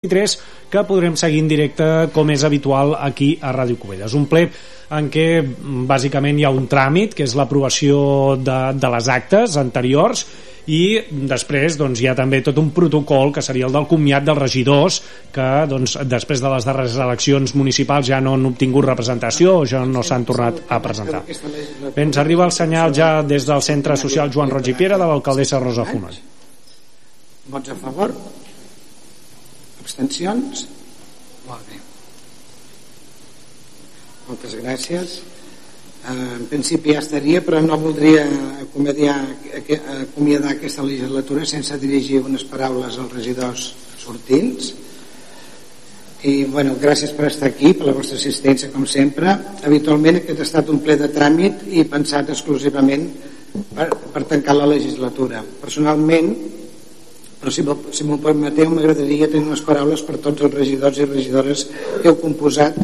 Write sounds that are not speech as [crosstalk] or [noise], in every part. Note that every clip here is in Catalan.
23 que podrem seguir en directe com és habitual aquí a Ràdio Covelles. Un ple en què bàsicament hi ha un tràmit que és l'aprovació de, de les actes anteriors i després doncs, hi ha també tot un protocol que seria el del comiat dels regidors que doncs, després de les darreres eleccions municipals ja no han obtingut representació o ja no s'han tornat a presentar. Bé, ens arriba el senyal ja des del Centre Social Joan Roig i Piera de l'alcaldessa Rosa Fonoll. Vots a favor? Abstencions? Molt bé. Moltes gràcies. Eh, en principi ja estaria, però no voldria acomiadar, acomiadar aquesta legislatura sense dirigir unes paraules als regidors sortints. I, bueno, gràcies per estar aquí, per la vostra assistència, com sempre. Habitualment aquest ha estat un ple de tràmit i pensat exclusivament per, per tancar la legislatura. Personalment, però si, si m'ho permeteu m'agradaria tenir unes paraules per tots els regidors i regidores que heu composat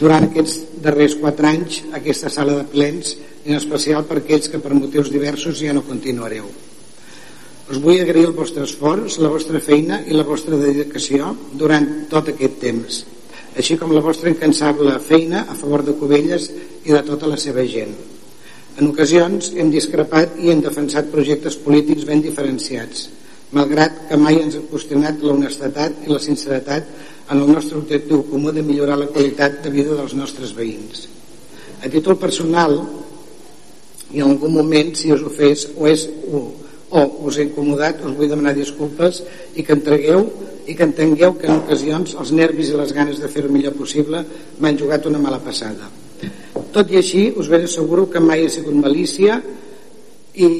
durant aquests darrers quatre anys aquesta sala de plens en especial per aquells que per motius diversos ja no continuareu. Us vull agrair el vostre esforç la vostra feina i la vostra dedicació durant tot aquest temps així com la vostra incansable feina a favor de Cubelles i de tota la seva gent. En ocasions hem discrepat i hem defensat projectes polítics ben diferenciats malgrat que mai ens ha qüestionat l'honestedat i la sinceritat en el nostre objectiu comú de millorar la qualitat de vida dels nostres veïns. A títol personal, i en algun moment, si us ho fes o, és, o, o us he incomodat, us vull demanar disculpes i que entregueu i que entengueu que en ocasions els nervis i les ganes de fer-ho millor possible m'han jugat una mala passada. Tot i així, us ben asseguro que mai ha sigut malícia i,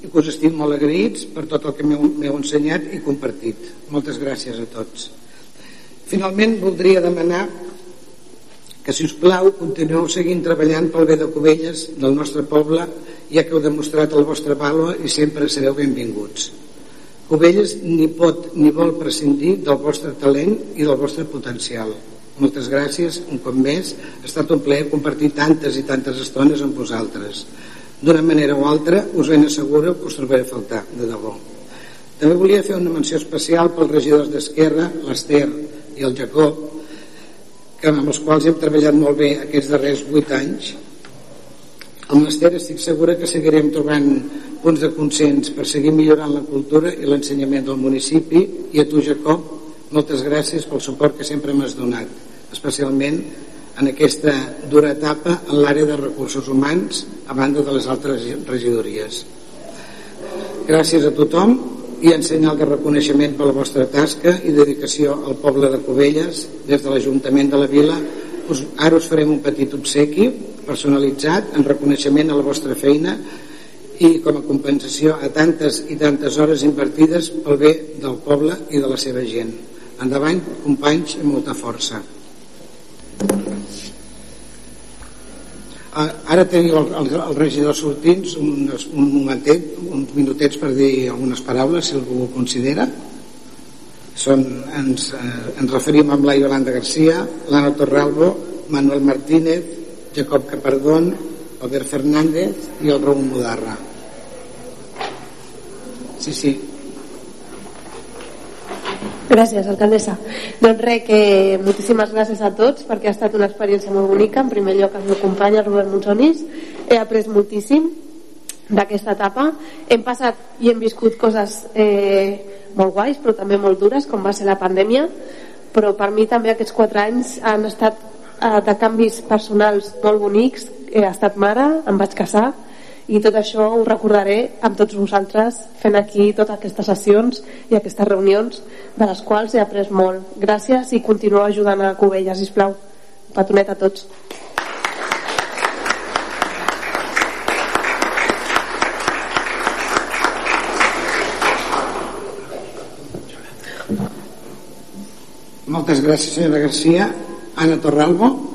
i que us estic molt agraïts per tot el que m'heu ensenyat i compartit. Moltes gràcies a tots. Finalment, voldria demanar que, si us plau, continueu seguint treballant pel bé de Cubelles, del nostre poble, ja que heu demostrat el vostre valor i sempre sereu benvinguts. Cubelles ni pot ni vol prescindir del vostre talent i del vostre potencial. Moltes gràcies, un cop més. Ha estat un plaer compartir tantes i tantes estones amb vosaltres d'una manera o altra us ben asseguro que us trobaré a faltar, de debò. També volia fer una menció especial pels regidors d'Esquerra, l'Ester i el Jacob, que amb els quals hem treballat molt bé aquests darrers vuit anys. Amb l'Ester estic segura que seguirem trobant punts de consens per seguir millorant la cultura i l'ensenyament del municipi i a tu, Jacob, moltes gràcies pel suport que sempre m'has donat, especialment en aquesta dura etapa en l'àrea de recursos humans a banda de les altres regidories. Gràcies a tothom i en senyal de reconeixement per la vostra tasca i dedicació al poble de Cubelles des de l'Ajuntament de la Vila us, ara us farem un petit obsequi personalitzat en reconeixement a la vostra feina i com a compensació a tantes i tantes hores invertides pel bé del poble i de la seva gent. Endavant, companys, i molta força. Ara teniu el, el, el regidor sortint uns, un momentet, uns minutets per dir algunes paraules si algú ho considera. Són, ens, eh, ens referim amb la Yolanda Garcia l'Anna Torralbo, Manuel Martínez Jacob Capardón Albert Fernández i el Raúl Mudarra. Sí, sí Gràcies, alcaldessa. Doncs res, que moltíssimes gràcies a tots perquè ha estat una experiència molt bonica. En primer lloc, el meu company, el Robert Monsonis. He après moltíssim d'aquesta etapa. Hem passat i hem viscut coses eh, molt guais, però també molt dures, com va ser la pandèmia. Però per mi també aquests quatre anys han estat eh, de canvis personals molt bonics. He estat mare, em vaig casar, i tot això ho recordaré amb tots vosaltres fent aquí totes aquestes sessions i aquestes reunions de les quals he après molt. Gràcies i continueu ajudant a Covella sisplau. Petonet a tots. Moltes gràcies senyora Garcia. Anna Torralbo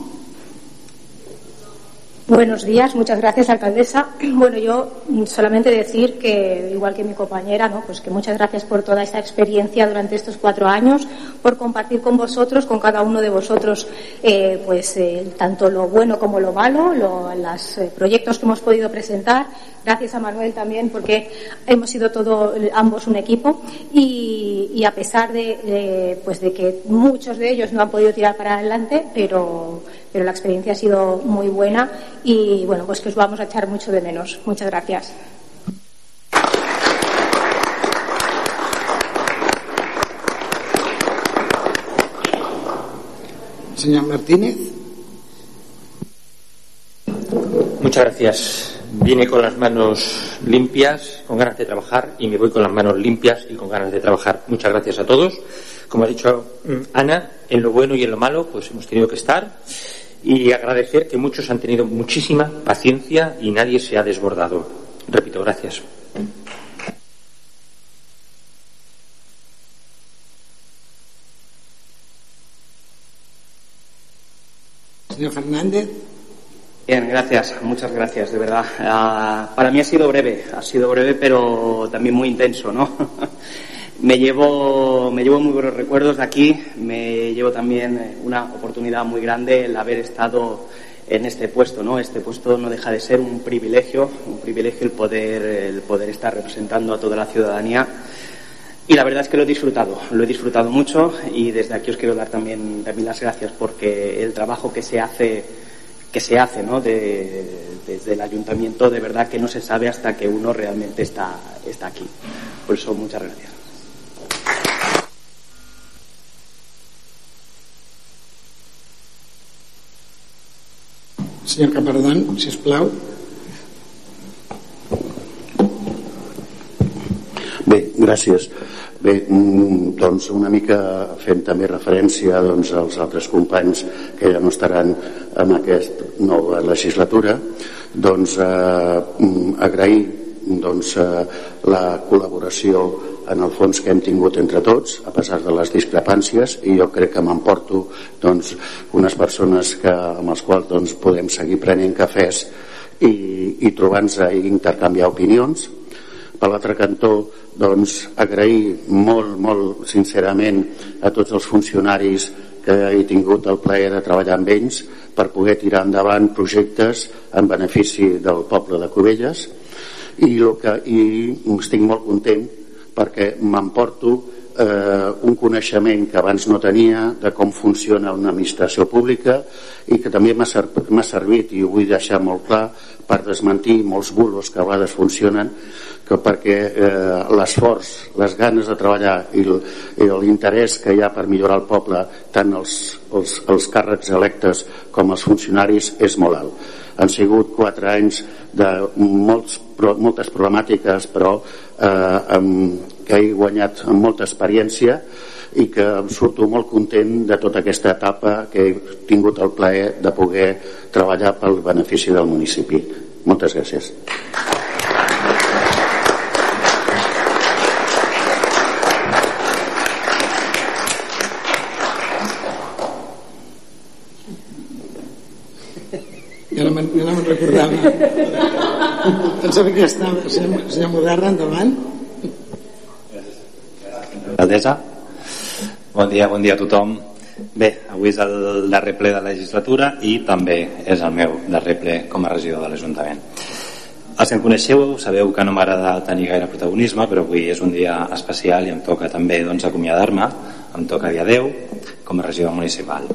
Buenos días, muchas gracias, alcaldesa. [clears throat] Bueno, yo solamente decir que, igual que mi compañera, ¿no? pues que muchas gracias por toda esta experiencia durante estos cuatro años, por compartir con vosotros, con cada uno de vosotros, eh, pues eh, tanto lo bueno como lo malo, los eh, proyectos que hemos podido presentar. Gracias a Manuel también, porque hemos sido todos ambos un equipo y, a pesar de, pues de que muchos de ellos no han podido tirar para adelante, pero pero la experiencia ha sido muy buena y bueno, pues que os vamos a echar mucho de menos. Muchas gracias. Señor Martínez. Muchas gracias. Vine con las manos limpias, con ganas de trabajar y me voy con las manos limpias y con ganas de trabajar. Muchas gracias a todos. Como ha dicho mm, Ana, en lo bueno y en lo malo, pues hemos tenido que estar y agradecer que muchos han tenido muchísima paciencia y nadie se ha desbordado. Repito, gracias. Señor Fernández. Bien, gracias, muchas gracias, de verdad. Uh, para mí ha sido breve, ha sido breve, pero también muy intenso, ¿no? [laughs] Me llevo, me llevo muy buenos recuerdos de aquí, me llevo también eh, una oportunidad muy grande el haber estado en este puesto, ¿no? Este puesto no deja de ser un privilegio, un privilegio el poder, el poder estar representando a toda la ciudadanía. Y la verdad es que lo he disfrutado, lo he disfrutado mucho y desde aquí os quiero dar también, también las gracias porque el trabajo que se hace, que se hace, ¿no? desde el ayuntamiento, de verdad que no se sabe hasta que uno realmente está, está aquí. Por eso, muchas gracias. Senyor Capardán, si us plau. Bé, gràcies. Bé, mm, doncs una mica fent també referència doncs, als altres companys que ja no estaran en aquesta nova legislatura, doncs eh, mm, agrair doncs, eh, la col·laboració en el fons que hem tingut entre tots a pesar de les discrepàncies i jo crec que m'emporto doncs, unes persones que, amb les quals doncs, podem seguir prenent cafès i, i trobant-nos i intercanviar opinions. Per l'altre cantó doncs, agrair molt, molt sincerament a tots els funcionaris que he tingut el plaer de treballar amb ells per poder tirar endavant projectes en benefici del poble de Cubelles. I, el que, i estic molt content perquè m'emporto eh, un coneixement que abans no tenia de com funciona una administració pública i que també m'ha ser, servit i ho vull deixar molt clar per desmentir molts bulos que a vegades funcionen que perquè eh, l'esforç, les ganes de treballar i l'interès que hi ha per millorar el poble tant els, els, els càrrecs electes com els funcionaris és molt alt. Han sigut quatre anys de molts, moltes problemàtiques però eh, amb, que he guanyat amb molta experiència i que em surto molt content de tota aquesta etapa que he tingut el plaer de poder treballar pel benefici del municipi. Moltes gràcies. Ja no me'n no me recordava. Pensava que estava. Senyor, Moderna, endavant. Alcaldessa, bon dia, bon dia a tothom. Bé, avui és el darrer ple de la legislatura i també és el meu darrer ple com a regidor de l'Ajuntament. Els que em coneixeu sabeu que no m'agrada tenir gaire protagonisme, però avui és un dia especial i em toca també doncs, acomiadar-me, em toca dir adeu com a regidor municipal.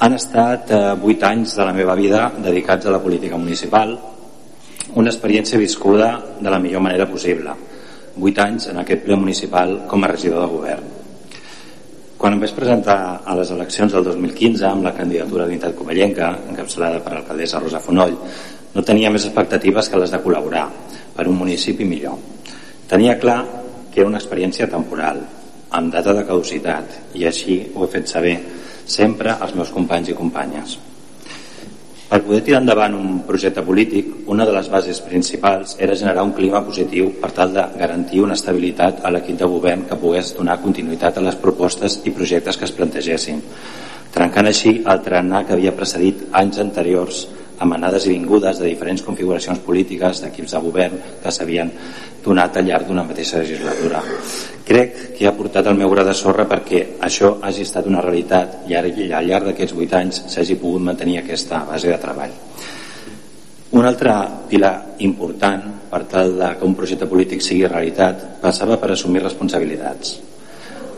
Han estat eh, 8 anys de la meva vida dedicats a la política municipal, una experiència viscuda de la millor manera possible. Vuit anys en aquest ple municipal com a regidor de govern. Quan em vaig presentar a les eleccions del 2015 amb la candidatura d'Unitat Covellenca, encapçalada per l'alcaldessa Rosa Fonoll, no tenia més expectatives que les de col·laborar per un municipi millor. Tenia clar que era una experiència temporal, amb data de caducitat, i així ho he fet saber sempre als meus companys i companyes. Per poder tirar endavant un projecte polític, una de les bases principals era generar un clima positiu per tal de garantir una estabilitat a l'equip de govern que pogués donar continuïtat a les propostes i projectes que es plantegessin, trencant així el trenar que havia precedit anys anteriors amb anades i vingudes de diferents configuracions polítiques d'equips de govern que s'havien donat al llarg d'una mateixa legislatura. Crec que ha portat el meu gra de sorra perquè això hagi estat una realitat i al llarg d'aquests vuit anys s'hagi pogut mantenir aquesta base de treball. Un altre pilar important per tal de que un projecte polític sigui realitat passava per assumir responsabilitats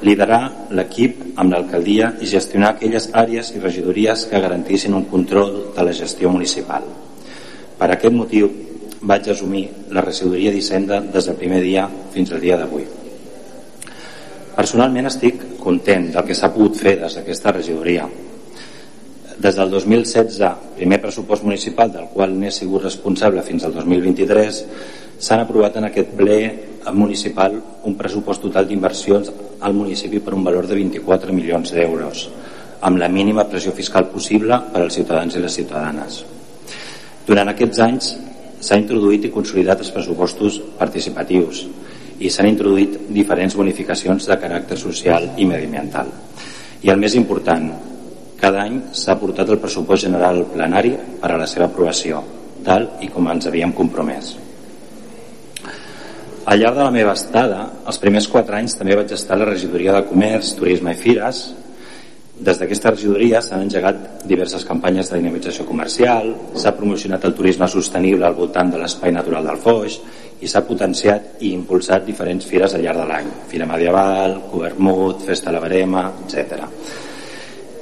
liderar l'equip amb l'alcaldia i gestionar aquelles àrees i regidories que garantissin un control de la gestió municipal. Per aquest motiu vaig assumir la regidoria d'Hisenda des del primer dia fins al dia d'avui. Personalment estic content del que s'ha pogut fer des d'aquesta regidoria. Des del 2016, primer pressupost municipal del qual n'he sigut responsable fins al 2023, s'han aprovat en aquest ple municipal un pressupost total d'inversions al municipi per un valor de 24 milions d'euros, amb la mínima pressió fiscal possible per als ciutadans i les ciutadanes. Durant aquests anys s'ha introduït i consolidat els pressupostos participatius i s'han introduït diferents bonificacions de caràcter social i mediambiental. I el més important, cada any s'ha portat el pressupost general plenari per a la seva aprovació, tal i com ens havíem compromès. Al llarg de la meva estada, els primers quatre anys també vaig estar a la regidoria de Comerç, Turisme i Fires. Des d'aquesta regidoria s'han engegat diverses campanyes de dinamització comercial, s'ha promocionat el turisme sostenible al voltant de l'espai natural del Foix i s'ha potenciat i impulsat diferents fires al llarg de l'any. Fira Medieval, Covermut, Festa la Verema, etc.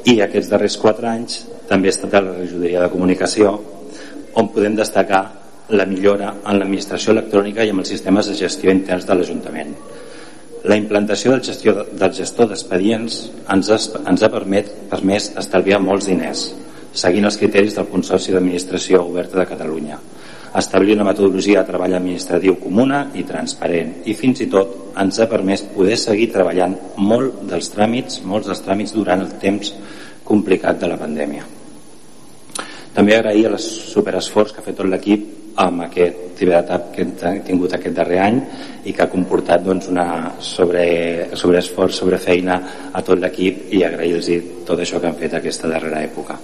I aquests darrers quatre anys també he estat a la regidoria de comunicació on podem destacar la millora en l'administració electrònica i amb els sistemes de gestió interns de l'Ajuntament. La implantació del, gestió, del gestor d'expedients ens, ha, ens ha permet, permès estalviar molts diners, seguint els criteris del Consorci d'Administració Oberta de Catalunya, establir una metodologia de treball administratiu comuna i transparent i fins i tot ens ha permès poder seguir treballant molt dels tràmits, molts dels tràmits durant el temps complicat de la pandèmia. També agrair el superesforç que ha fet tot l'equip amb aquest tibetap que hem tingut aquest darrer any i que ha comportat doncs, una sobre, sobre esforç, sobre feina a tot l'equip i agrair-los tot això que han fet aquesta darrera època.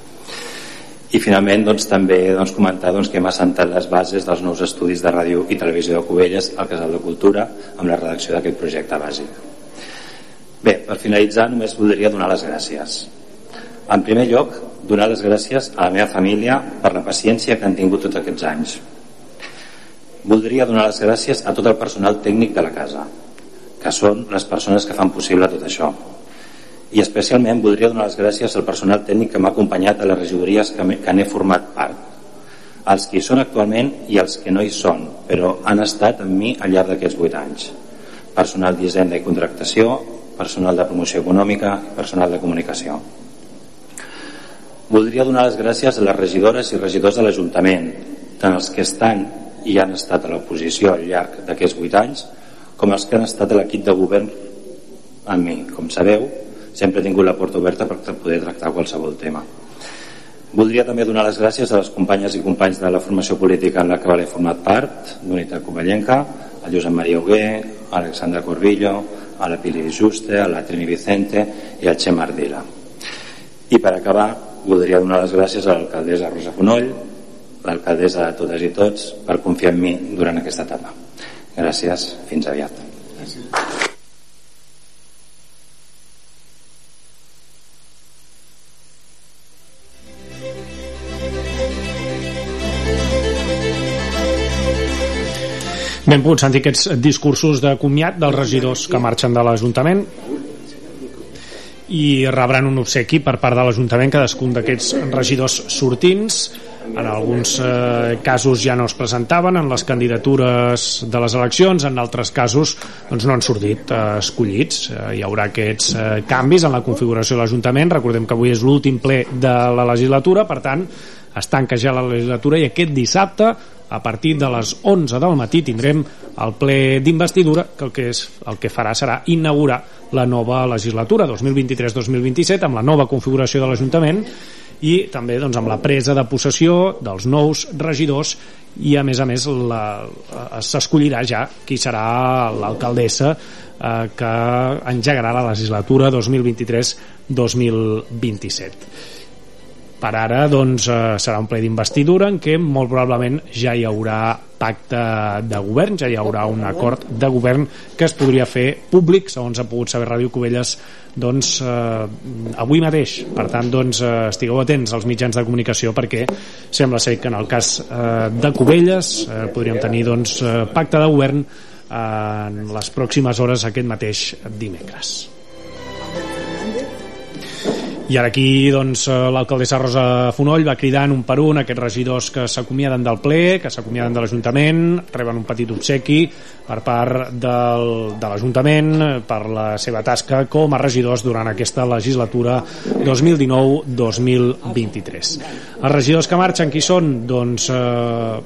I finalment doncs, també doncs, comentar doncs, que hem assentat les bases dels nous estudis de ràdio i televisió de Cubelles al Casal de Cultura amb la redacció d'aquest projecte bàsic. Bé, per finalitzar només voldria donar les gràcies. En primer lloc, donar les gràcies a la meva família per la paciència que han tingut tots aquests anys Voldria donar les gràcies a tot el personal tècnic de la casa, que són les persones que fan possible tot això. I especialment voldria donar les gràcies al personal tècnic que m'ha acompanyat a les regidories que, n'he format part, els que hi són actualment i els que no hi són, però han estat amb mi al llarg d'aquests vuit anys. Personal d'hisenda i contractació, personal de promoció econòmica, personal de comunicació. Voldria donar les gràcies a les regidores i regidors de l'Ajuntament, tant els que estan i han estat a l'oposició al llarg d'aquests vuit anys com els que han estat a l'equip de govern amb mi. Com sabeu, sempre he tingut la porta oberta per poder tractar qualsevol tema. Voldria també donar les gràcies a les companyes i companys de la formació política en la que he format part, d'Unitat Covellenca, a Josep Maria Hugué, a Alexandra Corbillo, a la Pili Juste, a la Trini Vicente i al Xema Ardila. I per acabar, voldria donar les gràcies a l'alcaldessa Rosa Fonoll, l'alcaldessa de totes i tots per confiar en mi durant aquesta etapa. Gràcies, fins aviat. Gràcies. Ben pogut sentir aquests discursos de comiat dels regidors que marxen de l'Ajuntament i rebran un obsequi per part de l'Ajuntament cadascun d'aquests regidors sortins en alguns eh, casos ja no es presentaven en les candidatures de les eleccions en altres casos doncs no han sortit eh, escollits. Eh, hi haurà aquests eh, canvis en la configuració de l'Ajuntament. Recordem que avui és l'últim ple de la legislatura per tant es tanca ja la legislatura i aquest dissabte a partir de les 11 del matí tindrem el ple d'investidura que el que, és, el que farà serà inaugurar la nova legislatura 2023-2027 amb la nova configuració de l'Ajuntament i també doncs, amb la presa de possessió dels nous regidors i a més a més s'escollirà ja qui serà l'alcaldessa eh, que engegarà la legislatura 2023-2027 per ara doncs, eh, serà un ple d'investidura en què molt probablement ja hi haurà pacte de govern, ja hi haurà un acord de govern que es podria fer públic, segons ha pogut saber Ràdio Cubelles doncs, eh, avui mateix. Per tant, doncs, eh, estigueu atents als mitjans de comunicació perquè sembla ser que en el cas eh, de Cubelles eh, podríem tenir doncs, eh, pacte de govern en les pròximes hores aquest mateix dimecres. I ara aquí doncs, eh, l'alcaldessa Rosa Fonoll va cridant un per un aquests regidors que s'acomiaden del ple, que s'acomiaden de l'Ajuntament, reben un petit obsequi per part del, de l'Ajuntament per la seva tasca com a regidors durant aquesta legislatura 2019-2023. Els regidors que marxen, qui són? Doncs, eh,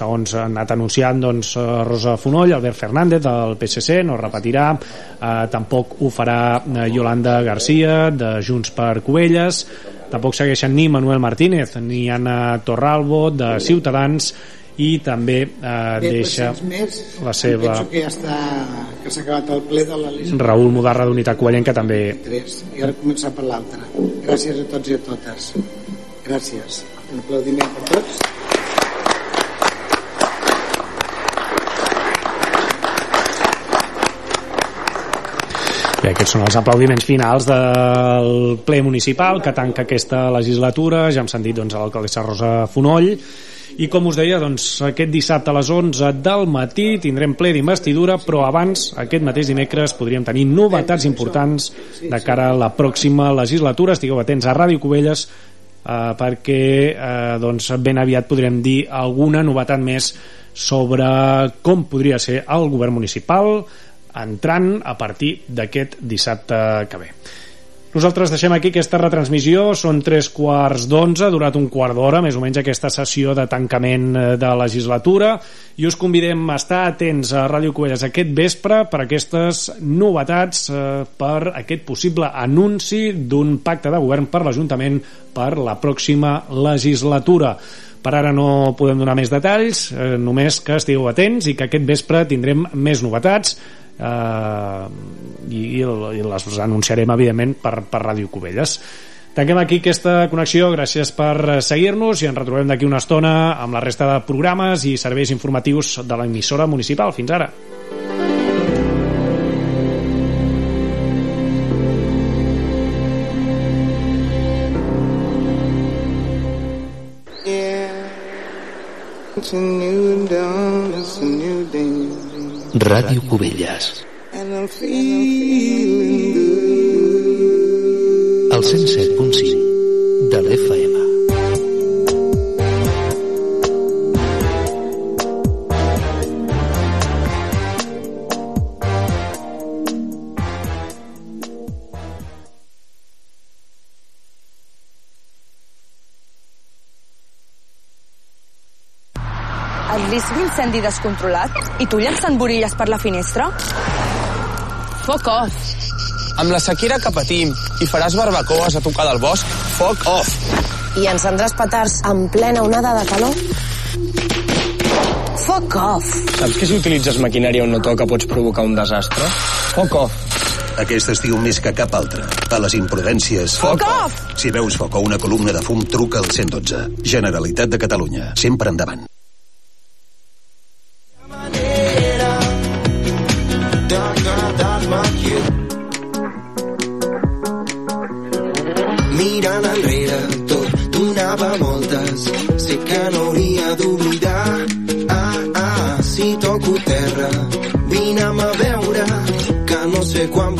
segons ha anat anunciant doncs, eh, Rosa Fonoll, Albert Fernández del PSC, no repetirà, eh, tampoc ho farà eh, Yolanda Garcia de Junts per Cubelles, tampoc segueixen ni Manuel Martínez ni Anna Torralbo de Ciutadans i també eh, deixa més, la seva penso que ja està que s'ha acabat el ple de la legislatura Raül Mudarra d'Unitat Covellenca també. 3 i ara començar per l'altra. Gràcies a tots i a totes. Gràcies. Un aplaudiment per tots Bé, aquests són els aplaudiments finals del ple municipal que tanca aquesta legislatura. Ja hem sentit doncs, l'alcaldessa Rosa Fonoll. I com us deia, doncs, aquest dissabte a les 11 del matí tindrem ple d'investidura, però abans, aquest mateix dimecres, podríem tenir novetats importants de cara a la pròxima legislatura. Estigueu atents a Ràdio Cubelles eh, perquè eh, doncs, ben aviat podrem dir alguna novetat més sobre com podria ser el govern municipal, entrant a partir d'aquest dissabte que ve. Nosaltres deixem aquí aquesta retransmissió, són tres quarts d'onze, ha durat un quart d'hora, més o menys aquesta sessió de tancament eh, de legislatura, i us convidem a estar atents a Ràdio Covelles aquest vespre per aquestes novetats, eh, per aquest possible anunci d'un pacte de govern per l'Ajuntament per la pròxima legislatura. Per ara no podem donar més detalls, eh, només que estigueu atents i que aquest vespre tindrem més novetats eh, i, i les anunciarem evidentment per, per Ràdio Cubelles Tanquem aquí aquesta connexió, gràcies per seguir-nos i ens retrobem d'aquí una estona amb la resta de programes i serveis informatius de l'emissora municipal. Fins ara. It's a new Ràdio Cubelles. El 107.5 de l'FM. Risc d'incendi descontrolat? I tu llançant borilles per la finestra? Fuck off. Amb la sequera que patim i faràs barbacoes a tocar del bosc, fuck off. I encendràs petards en plena onada de calor? Fuck off. Saps que si utilitzes maquinària on no toca pots provocar un desastre? Fuck off. Aquest estiu més que cap altre. A les imprudències... Fuck off! Si veus foc o una columna de fum, truca al 112. Generalitat de Catalunya. Sempre endavant. Que no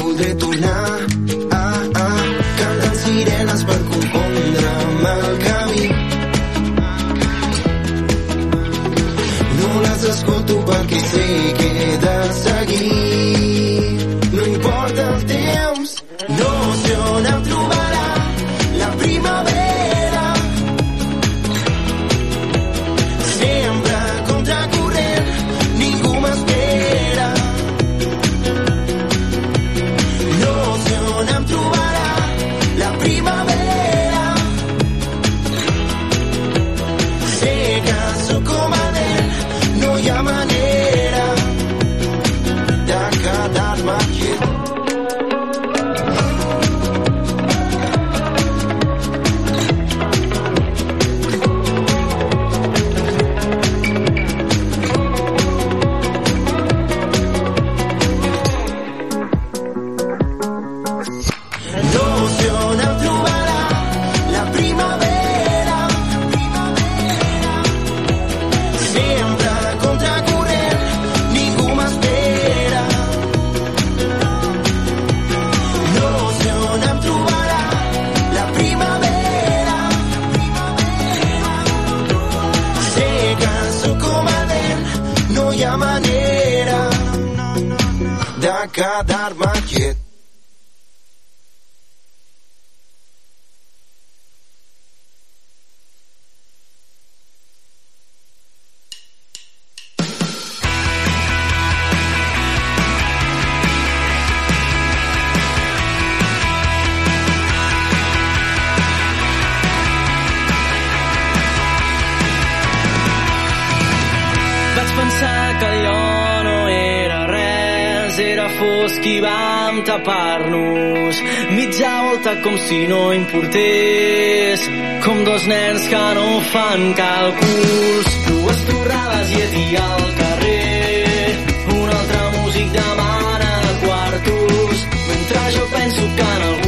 era fosc i vam tapar-nos. Mitja volta com si no importés com dos nens que no fan càlculs. Dues torrades i dia al carrer un altre músic demana quartos mentre jo penso que en algú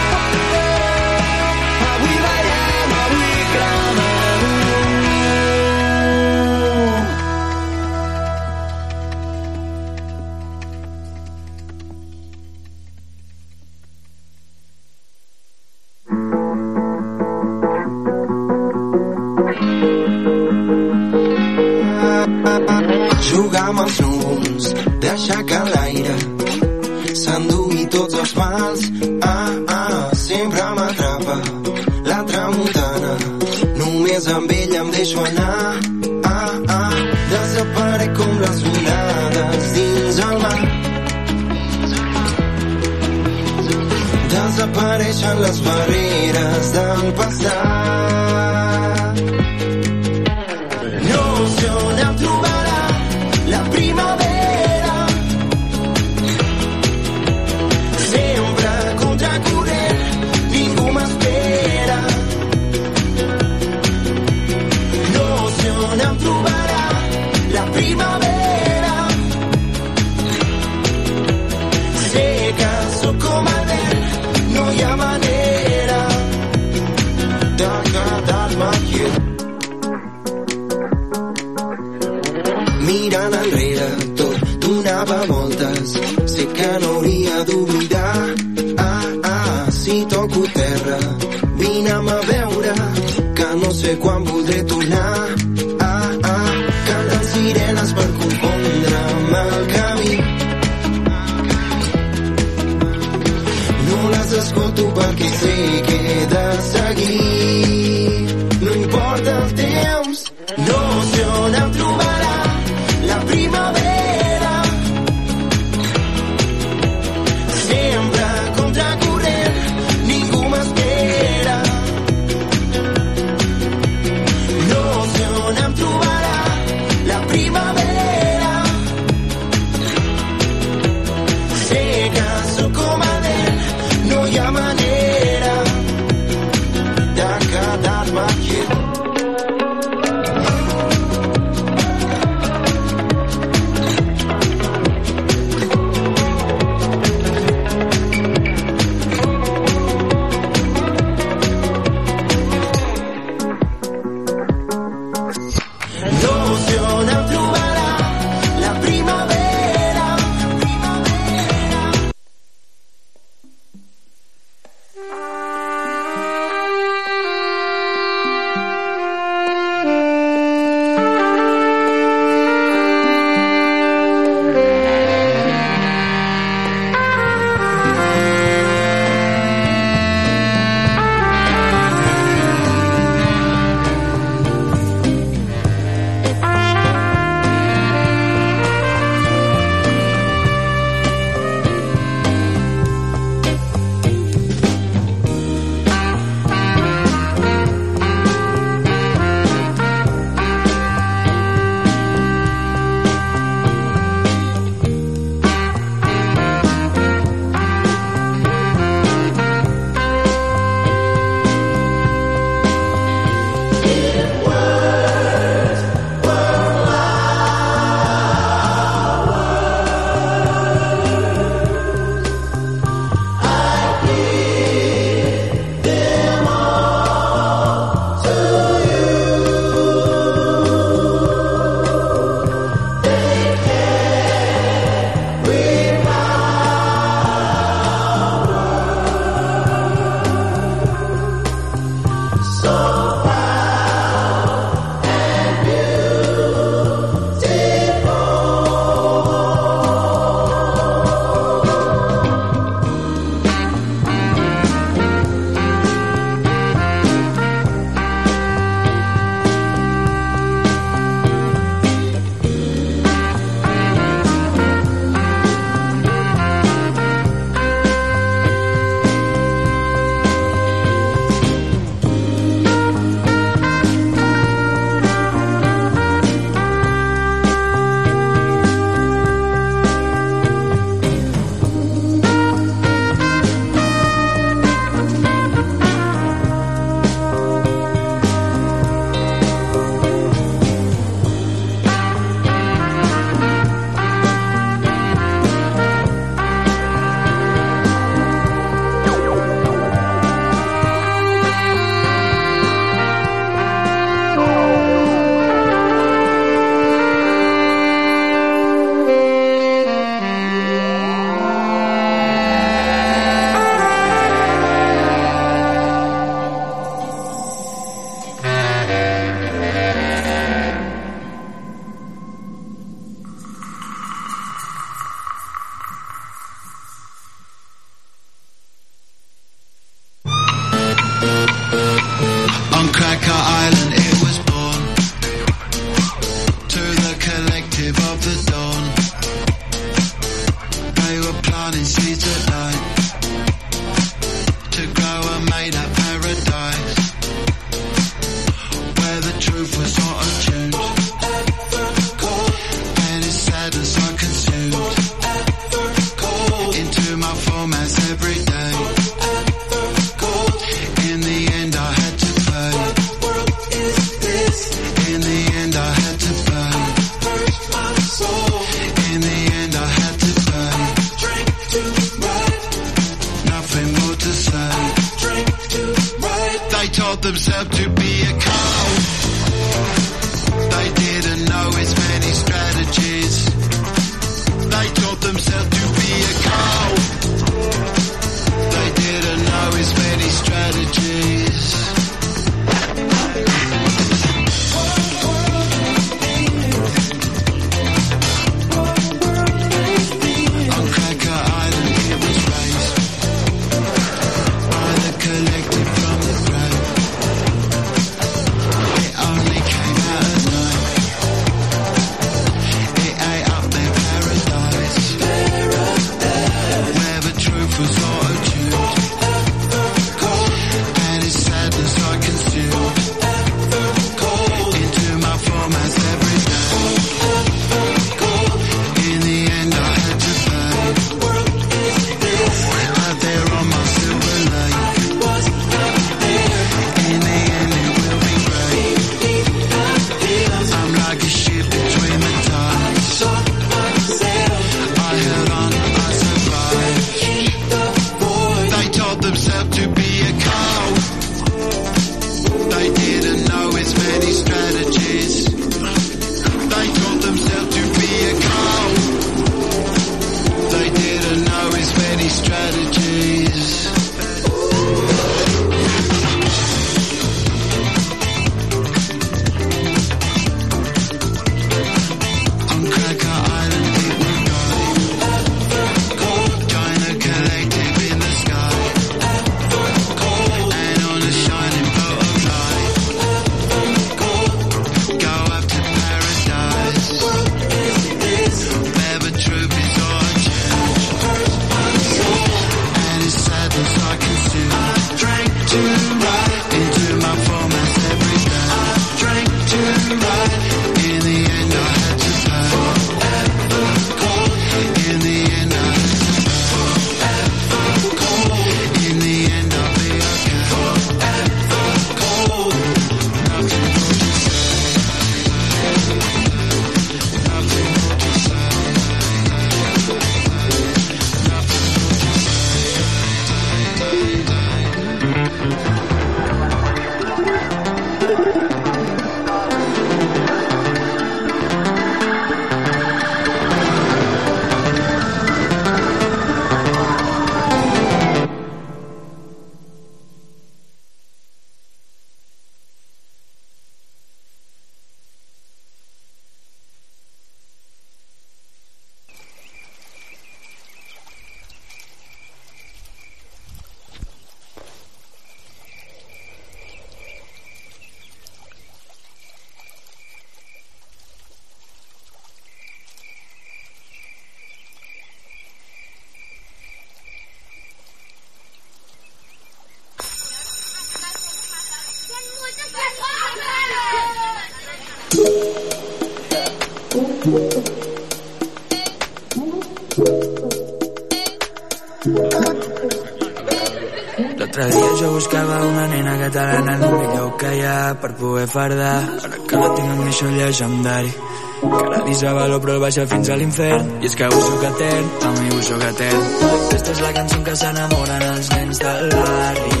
per poder fardar. Ara que la tinc amb això llegendari. Cada dia valor però baixa fins a l'infern. I és que ho soc etern, a mi ho soc etern. Aquesta és la cançó que s'enamoren els nens del barri.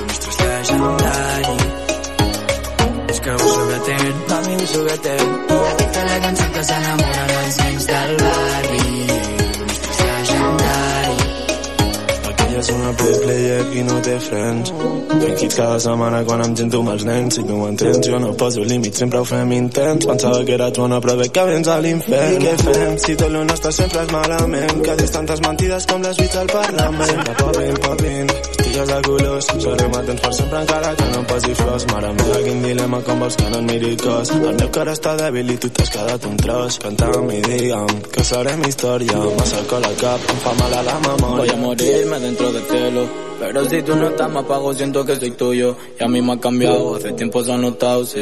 Nostre és llegendari. És que soc etern, a mi soc etern. Aquesta és la cançó que s'enamoren els nens del barri. Nostre és llegendari. Ella és una play player i no té frens Tranquils cada setmana quan em gento amb els nens. Si no ho entens jo no poso límits sempre ho fem intens Pensava que era bona però veig que vens a l'infern. I què fem si tot lo nostre sempre és malament? Que dius tantes mentides com les buits al Parlament. Sempre popin, popin, estigues de colors. Seré matens per sempre encara que no em posi flors. Mare meva quin dilema com vols que no et miri el cos? El meu cor està dèbil i tu t'has quedat un tros. Canta'm i digue'm que serem història. Massa alcohol al cap, em fa mal a la memòria. Voy a morirme dentro del Pero si tú no estás me apago siento que soy tuyo. Y a mí me ha cambiado, hace tiempo se ha notado, sí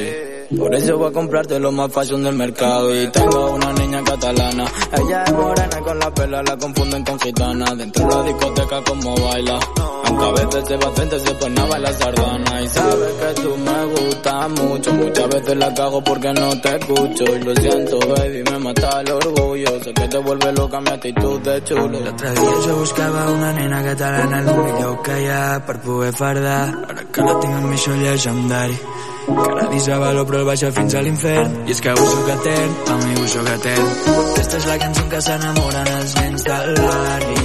Por eso voy a comprarte lo más fashion del mercado. Y tengo una niña catalana. Ella es morena con la pela la confunden con gitana. Dentro de la discoteca como baila. Aunque a veces se va frente se pone a bailar sardana. Y sabes que tú me gustas mucho. Muchas veces la cago porque no te escucho. Y lo siento baby, me mata el orgullo. Sé que te vuelve loca mi actitud de chulo. L'altre dia jo buscava una nena catalana El millor que hi ha poder fardar Ara que la tinc amb mi això llegendari cada dia valor però el baixa fins a l'infern. I és que ho soc etern, a mi soc etern Aquesta és la cançó que s'enamoren els nens llegendari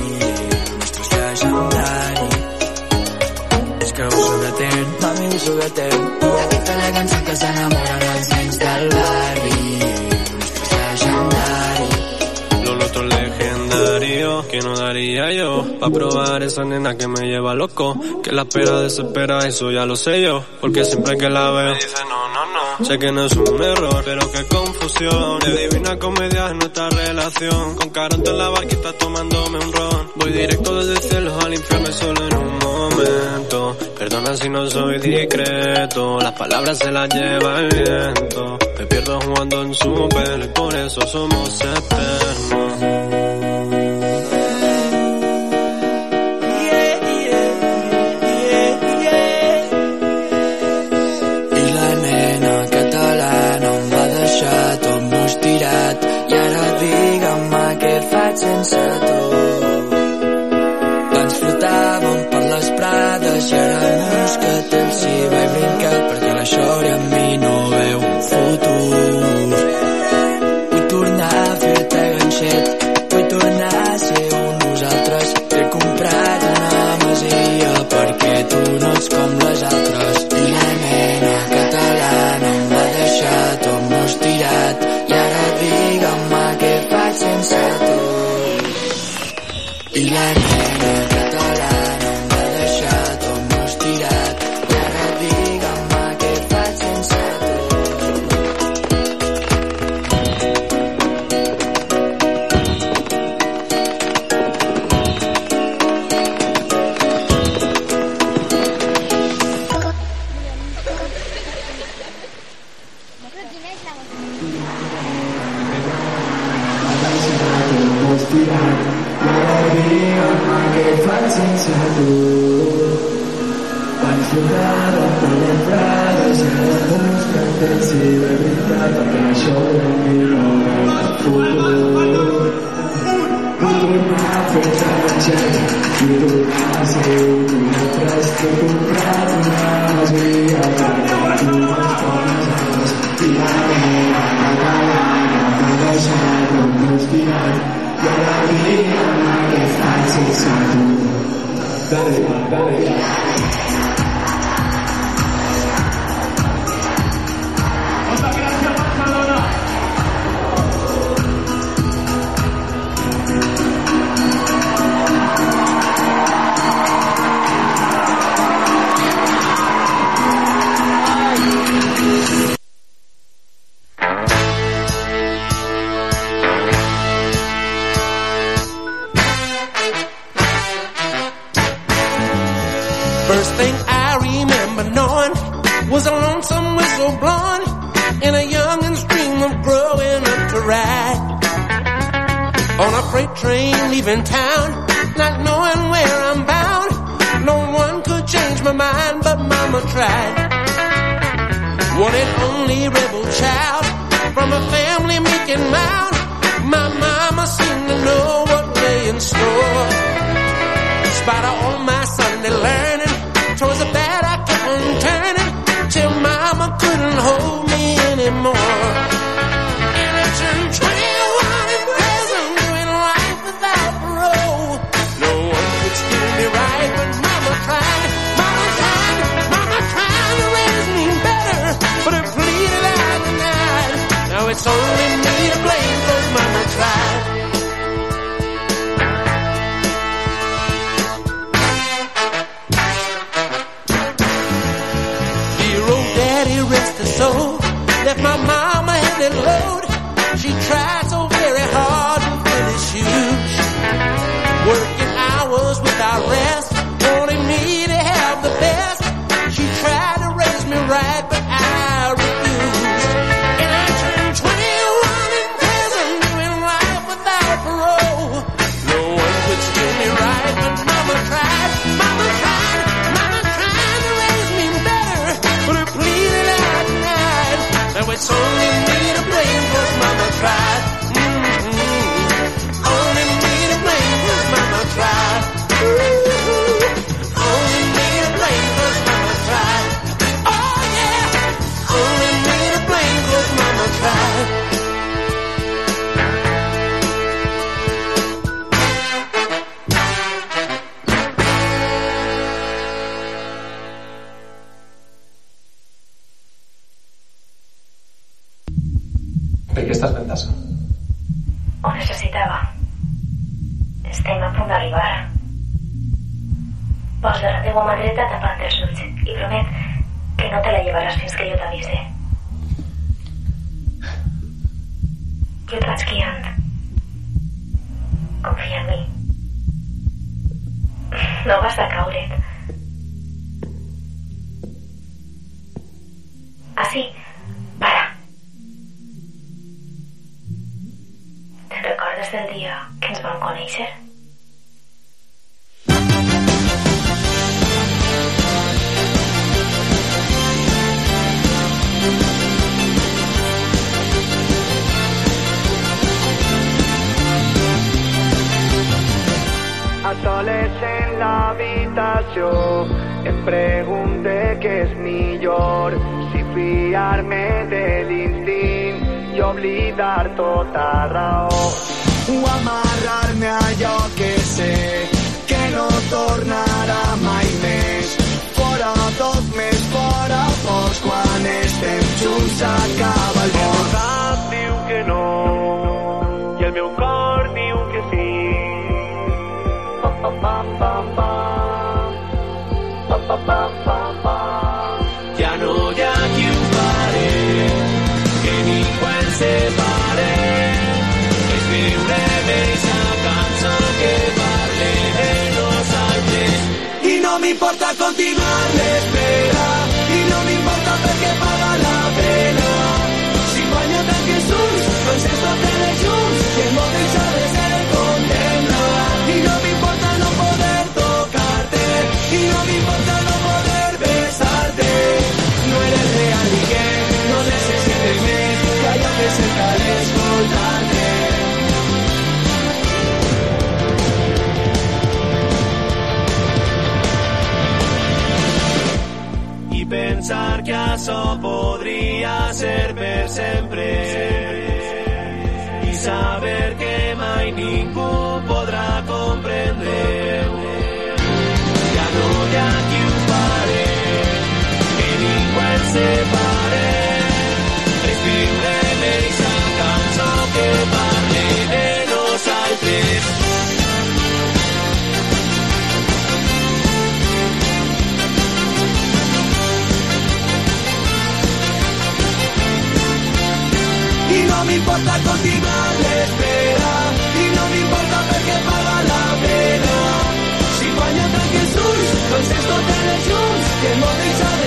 És que ho soc etern, a mi ho soc etern Aquesta és la cançó que s'enamoren els nens del barri legendario que no daría yo Pa' probar esa nena que me lleva loco Que la espera desespera, eso ya lo sé yo Porque siempre que la veo dice no, no, no Sé que no es un error, pero qué confusión. De divina comedia es nuestra relación. Con Caronte en la barquita tomándome un ron. Voy directo desde el cielo al infierno solo en un momento. Perdona si no soy discreto Las palabras se las lleva el viento. Me pierdo jugando en su pelo y por eso somos eternos No one could steer me right, but Mama tried, Mama tried, Mama tried to raise me better, but it's only Junts s'acaba el món. El cap diu que no, i el meu cor diu que sí. Pa, pa, pa, pa, pa. Pa, pa, pa, pa, pa. Ja no hi ha qui ho pare, que ningú ens separe. És viure més a cançó que parle de nosaltres. I no m'importa continuar eso podría ser per sempre i saber que mai ningú podrà comprendre ja no hi ha qui ho que ningú ens separa doncs ens porten els llums que el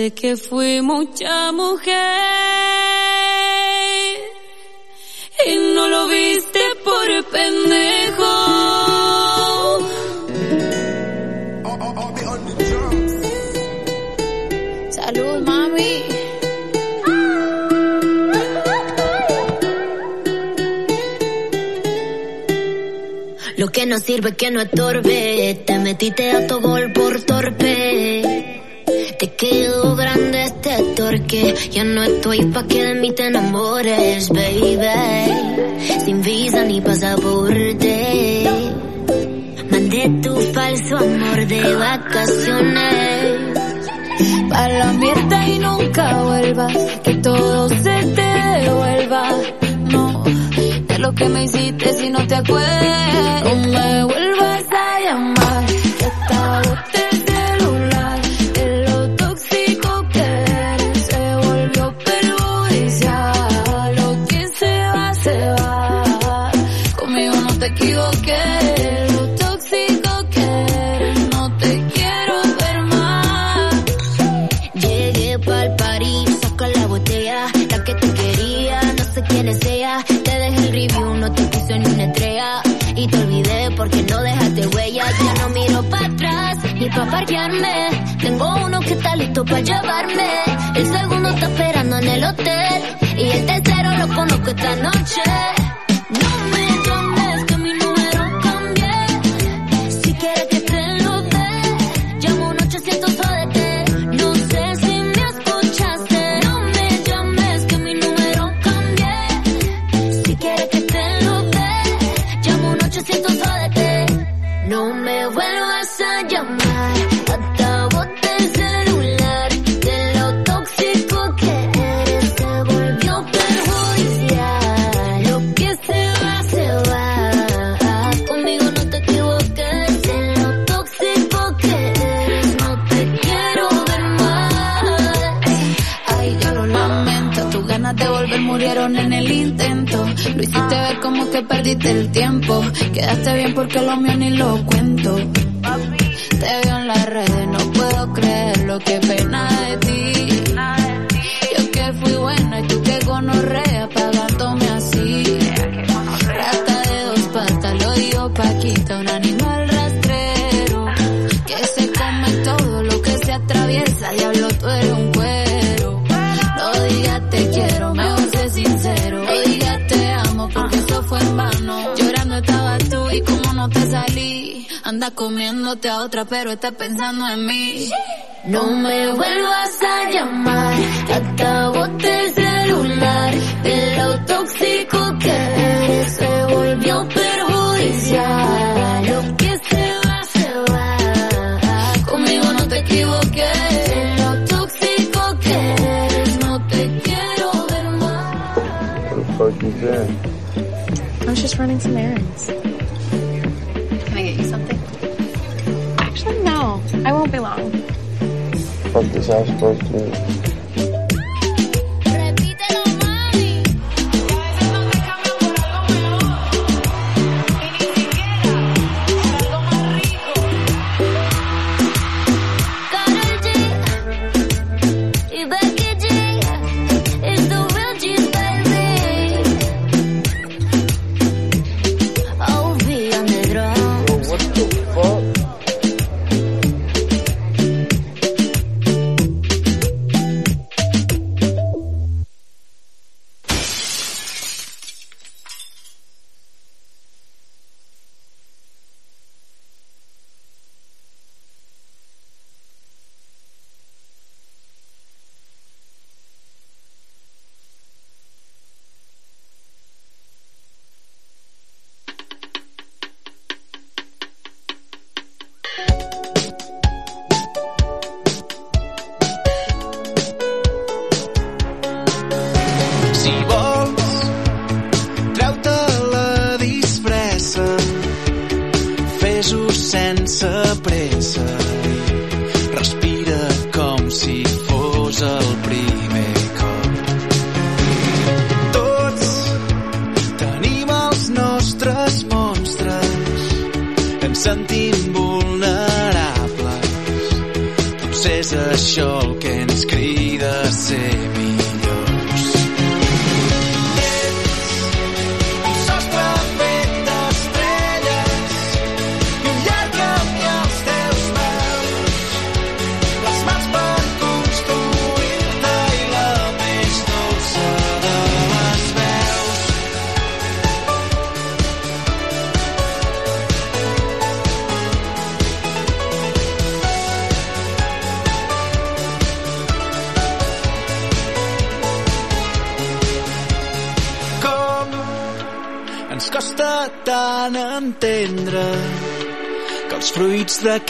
Sé que fui mucha mujer y no lo viste por pendejo. Salud, mami. Lo que no sirve que no estorbe, te metiste a tu gol por torpe que ya no estoy pa' que de mí te enamores, baby. Sin visa ni pasaporte. Mandé tu falso amor de vacaciones. Pa' la mierda y nunca vuelvas, que todo se te devuelva. No, de lo que me hiciste si no te acuerdas. No me vuelvas a llamar, que esta para llevarme. El segundo está esperando en el hotel. Y el tercero lo conozco esta noche. Lo hiciste ver como que perdiste el tiempo. Quedaste bien porque lo mío ni lo cuento. Te veo en las redes, no puedo creer lo que pena de ti. Yo que fui buena y tú que gonorrea pagándome así. Rata de dos patas, lo digo Paquita, un animal Anda comiéndote a otra pero estás pensando en mí. No me vuelvas a llamar, acabo el celular. De lo tóxico que eres se volvió perjudicial. Lo que se va, se va. Conmigo no te equivoques. De lo tóxico que eres, no te quiero ver más. What the fuck is that? I was just running some errands. long. Fuck is I supposed to do?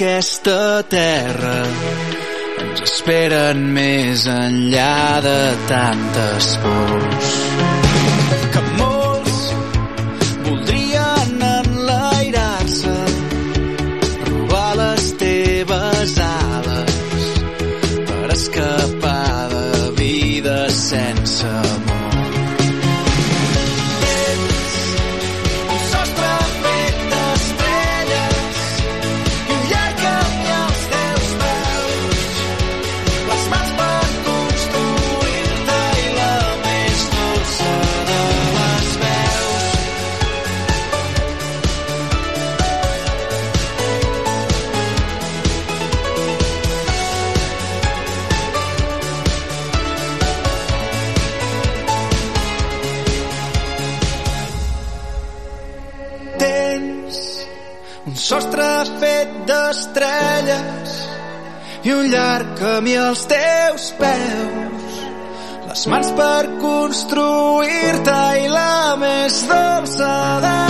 Fruits d'aquesta terra ens esperen més enllà de tantes pors. Camí als teus peus. Les mans per construir-te i la més dolça de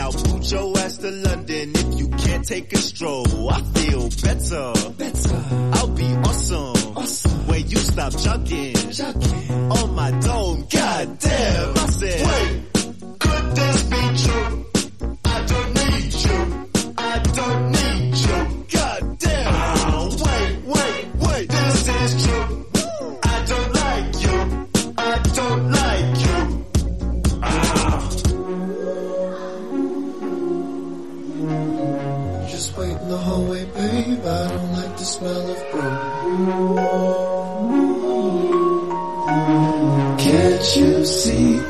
Now boot your ass to London if you can't take a stroll. I feel better. Better. I'll be awesome. Awesome. When you stop jacking. Jacking. On my dome. God damn. I said. Wait. Could this be true? that you see.